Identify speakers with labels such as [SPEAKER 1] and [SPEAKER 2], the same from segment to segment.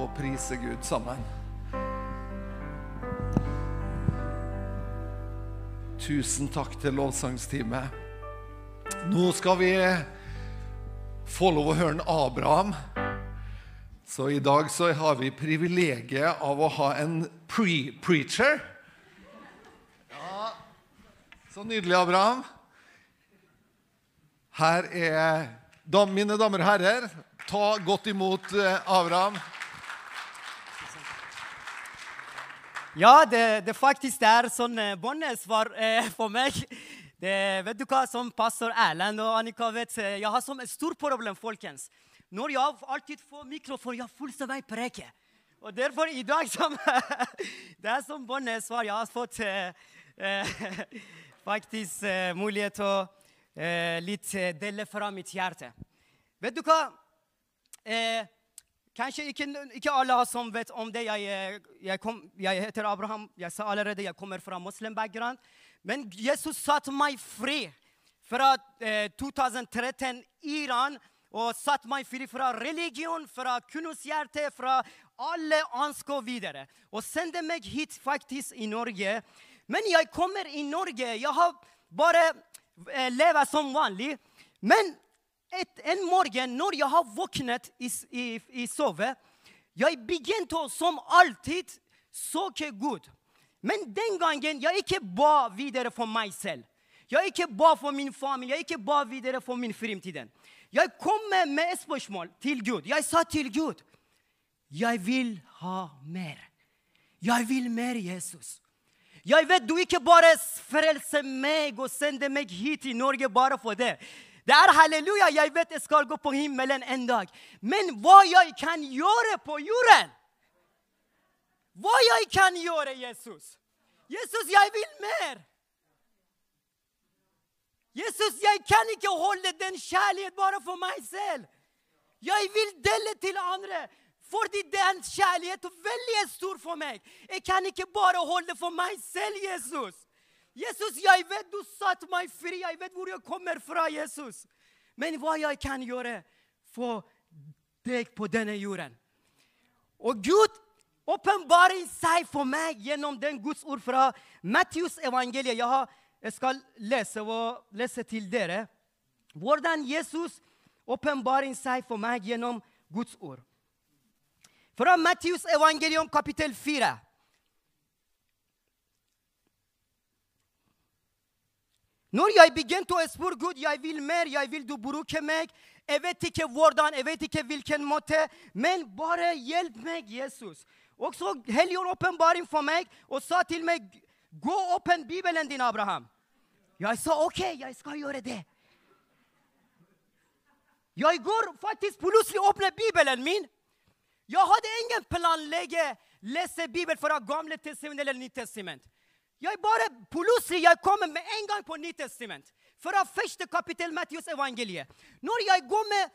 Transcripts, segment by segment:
[SPEAKER 1] og prise Gud sammen. Tusen takk til lovsangsteamet. Nå skal vi få lov å høre en Abraham. Så i dag så har vi privilegiet av å ha en pre-preacher. Ja, så nydelig, Abraham. Her er mine damer og herrer. Ta godt imot eh, Abraham.
[SPEAKER 2] Ja, det, det faktisk er sånn eh, båndesvar eh, for meg. Det, vet du hva, Som pastor Erlend og Annika vet, eh, jeg har som et stort problem, folkens. Når jeg alltid får mikrofon, jeg fullstendig preke. Og derfor i dag som Det er som båndesvar. Jeg har fått eh, eh, faktisk eh, mulighet til å litt dele fra mitt hjerte. Vet du hva? Eh, Kanskje ikke, ikke alle som vet om det. Jeg, eh, jeg, kom, jeg, heter Abraham. Jeg sa allerede jeg kommer fra muslim bakgrunn. Men Jesus satte meg fri fra eh, 2013 Iran. Og satte meg fri fra religion, fra kunnskapshjerte, fra alle ønsker videre. Og sendte meg hit faktisk i Norge. Men jeg kommer i Norge. Jeg har bare eh, levd som vanlig. Men et, en morgen når jeg har våknet i, i, i sove, jeg begynte som alltid, søke Gud. Men den gangen jeg ikke ba videre for meg selv. Jeg ikke ba for min familie, jeg ikke ba videre for min fremtid. Jeg kom med et spørsmål til Gud. Jeg sa til Gud jeg vil ha mer. Jeg vil mer Jesus. Jeg vet du ikke bare frelser meg og sender meg hit til Norge bare for det. Det er halleluja. Jeg vet jeg skal gå på himmelen en dag. Men hva jeg kan gjøre på jorden? Hva jeg kan gjøre, Jesus? Jesus, jeg vil mer. Jesus, jeg kan ikke holde den kjærlighet bare for meg selv. Jeg vil dele til andre. Fordi den kjærligheten er veldig stor for meg. Jeg kan ikke bare holde for meg selv, Jesus. Jesus, jeg vet du satte meg fri. Jeg vet hvor jeg kommer fra, Jesus. Men hva jeg kan gjøre for deg på denne jorden? Og Gud åpenbarer seg for meg gjennom den Guds ord fra Matthews evangeliet. Jeg, skal lese, lese til dere hvordan Jesus åpenbarer seg for meg gjennom Guds ord. Fra Matthews evangelium kapittel 4. Når jeg begynte å spørre Gud jeg vil mer, jeg vil du bruke meg Jeg vet ikke hvordan, jeg vet ikke hvilken måte, men bare hjelp meg, Jesus. Og så Helligånd åpenbaring for meg og sa til meg Gå åpen Bibelen din, Abraham. Jeg sa OK, jeg skal gjøre det. Jeg går faktisk plutselig åpner Bibelen min. Jeg hadde ingen planlegge lese Bibelen fra Gamle testament eller Nytestament. Jeg bare plutselig jeg kommer med en gang på Nytestament. Fra første kapittel Matteus evangeliet. Når jeg,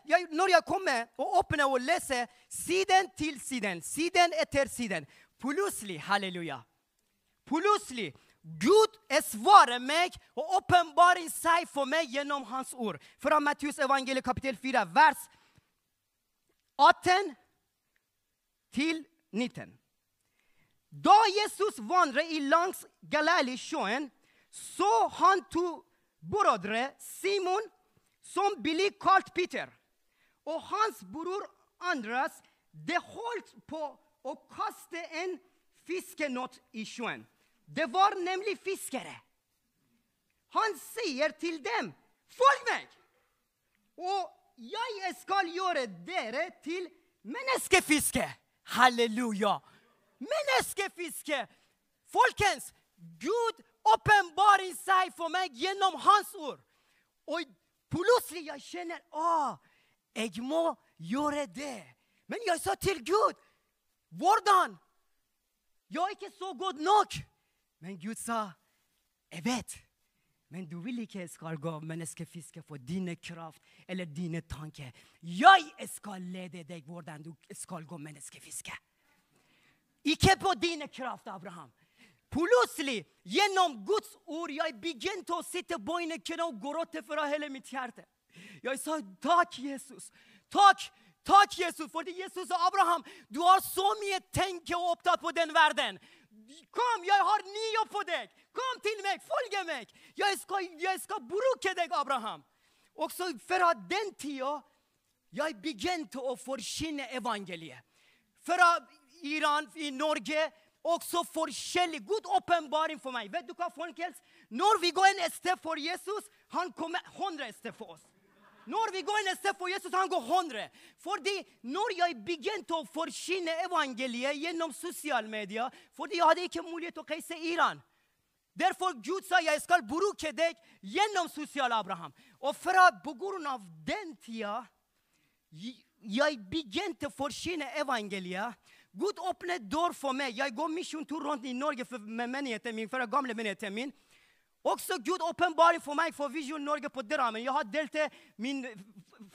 [SPEAKER 2] jeg, når jeg kommer og åpner og leser siden til siden, siden etter siden Plutselig, halleluja. Plutselig Gud svarer meg og åpenbarer seg for meg gjennom Hans ord. Fra Matteus evangeliet kapittel 4, vers 18 til 19. Da Jesus vandret langs Galileasjøen, så han to brødre, Simon, som ble kalt Peter, og hans bror Andreas. det holdt på å kaste en fiskenott i sjøen. Det var nemlig fiskere. Han sier til dem, 'Følg meg, og jeg skal gjøre dere til menneskefiske.' Halleluja! Menneskefiske! Folkens, Gud åpenbarer seg for meg gjennom Hans ord. Og plutselig jeg kjenner å, jeg må gjøre det. Men jeg sa til Gud hvordan? Jeg er ikke så god nok. Men Gud sa, jeg vet. Men du vil ikke jeg skal gå menneskefiske for dine kraft eller dine tanker. Jeg skal lede deg hvordan du skal gå menneskefiske. Ikke på dine kraft, Abraham. Plutselig, gjennom Guds ord, jeg begynte å sitte på en kne og gråte fra hele mitt hjerte. Jeg sa takk, Jesus. Takk. Takk, Jesus, fordi Jesus og Abraham, du har så mye tenke og opptatt på den verden. Kom, jeg har ny jobb for deg. Kom til meg, følg meg. Jeg skal, jeg skal bruke deg, Abraham. Også fra den tida jeg begynte å forkynne evangeliet. Fra Iran, i Norge, også forskjellig. Gud åpenbaring for meg. Vet du hva, folkens? Når vi går en sted for Jesus, han kommer 100 sted for oss. Når vi går en sted for Jesus, han går 100. Fordi når jeg begynte å forsyne evangeliet gjennom sosiale medier Fordi jeg hadde ikke mulighet til å reise Iran. Derfor Gud sa jeg skal bruke deg gjennom sosiale Abraham. Og fra på grunn av den tida jeg begynte å forsyne evangeliet. Gud åpnet dør for meg. Jeg går misjontur rundt i Norge med menigheten min, fra gamle menigheten min. Også Gud åpenbarer for meg for Vision Norge på Drammen. Jeg har delt min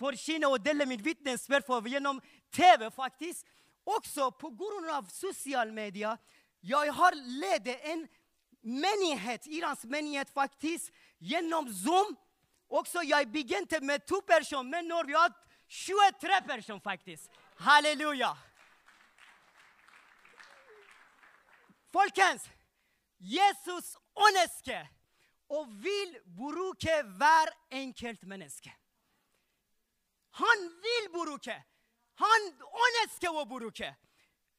[SPEAKER 2] forkynne og dele min vitnesbyrd gjennom TV, faktisk. Også pga. sosiale medier. Jeg har ledet en menighet, Irans menighet, faktisk, gjennom Zoom. Også jeg begynte med to personer, men når vi har 23 personer, faktisk. Halleluja. Folkens, Jesus ønsker og vil bruke hver enkelt menneske. Han vil bruke. Han ønsker å bruke.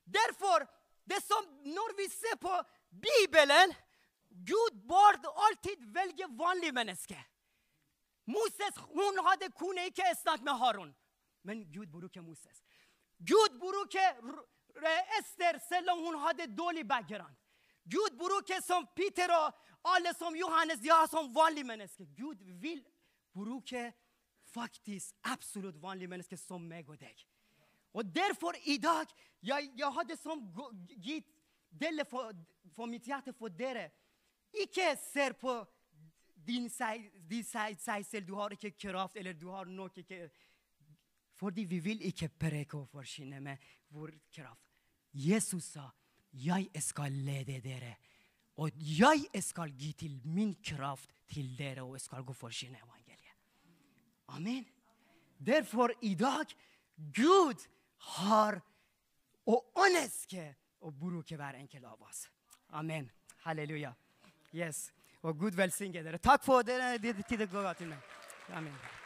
[SPEAKER 2] Derfor, det som når vi ser på Bibelen Gud burde alltid velge vanlige mennesker. Moses hun hadde kunne ikke snakke med Haron, men Gud bruker Moses. Gud bruker Ester selv om hun hadde dårlig background. Gud bruker som Peter og alle som Johannes, de har som vanlige mennesker. Gud vil bruke faktisk absolutt vanlige mennesker som meg og deg. Og derfor i dag jeg, jeg hadde som gitt dele for, for mitt hjerte for dere. Ikke ser på din seg, din seg, seg selv. Du har ikke kraft, eller du har nok ikke Fordi vi vil ikke preke og forkynne med vår kraft. Jesus sa, 'Jeg skal lede dere'. Og jeg skal gi til min kraft til dere, og jeg skal gå for evangeliet. Amen. Derfor i dag Gud har og ønsker å bruke hver enkelt av oss. Amen. Halleluja. Yes. Og Gud velsigne dere. Takk for dere å gå til meg. Amen.